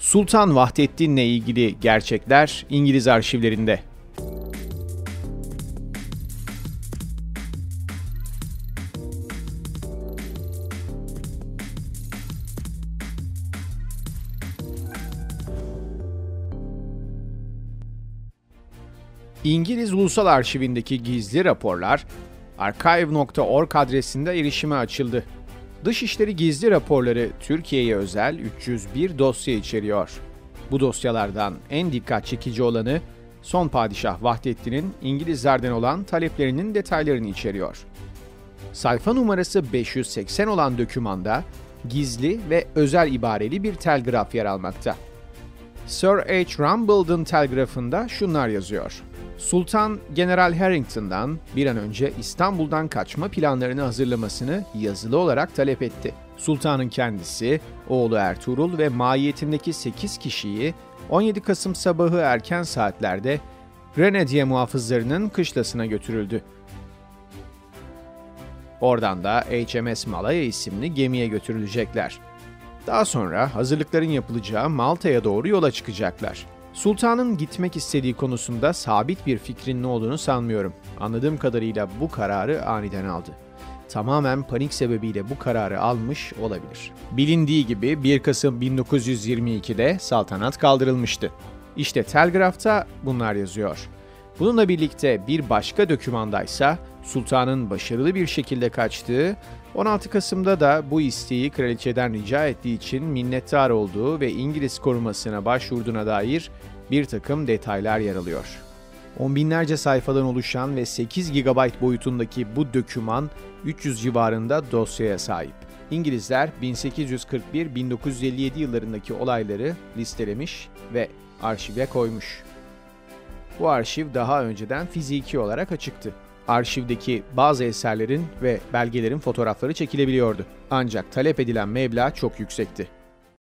Sultan Vahdettin'le ilgili gerçekler İngiliz arşivlerinde. İngiliz Ulusal Arşivindeki gizli raporlar archive.org adresinde erişime açıldı. Dışişleri gizli raporları Türkiye'ye özel 301 dosya içeriyor. Bu dosyalardan en dikkat çekici olanı son padişah Vahdettin'in İngilizlerden olan taleplerinin detaylarını içeriyor. Sayfa numarası 580 olan dokümanda gizli ve özel ibareli bir telgraf yer almakta. Sir H. Rumbledon telgrafında şunlar yazıyor. Sultan General Harrington'dan bir an önce İstanbul'dan kaçma planlarını hazırlamasını yazılı olarak talep etti. Sultanın kendisi, oğlu Ertuğrul ve mahiyetindeki 8 kişiyi 17 Kasım sabahı erken saatlerde Grenadier muhafızlarının kışlasına götürüldü. Oradan da HMS Malaya isimli gemiye götürülecekler. Daha sonra hazırlıkların yapılacağı Malta'ya doğru yola çıkacaklar. Sultan'ın gitmek istediği konusunda sabit bir fikrinin olduğunu sanmıyorum. Anladığım kadarıyla bu kararı aniden aldı. Tamamen panik sebebiyle bu kararı almış olabilir. Bilindiği gibi 1 Kasım 1922'de saltanat kaldırılmıştı. İşte telgrafta bunlar yazıyor. Bununla birlikte bir başka dokümandaysa sultanın başarılı bir şekilde kaçtığı, 16 Kasım'da da bu isteği kraliçeden rica ettiği için minnettar olduğu ve İngiliz korumasına başvurduğuna dair bir takım detaylar yer alıyor. On binlerce sayfadan oluşan ve 8 GB boyutundaki bu döküman 300 civarında dosyaya sahip. İngilizler 1841-1957 yıllarındaki olayları listelemiş ve arşive koymuş. Bu arşiv daha önceden fiziki olarak açıktı. Arşivdeki bazı eserlerin ve belgelerin fotoğrafları çekilebiliyordu. Ancak talep edilen meblağ çok yüksekti.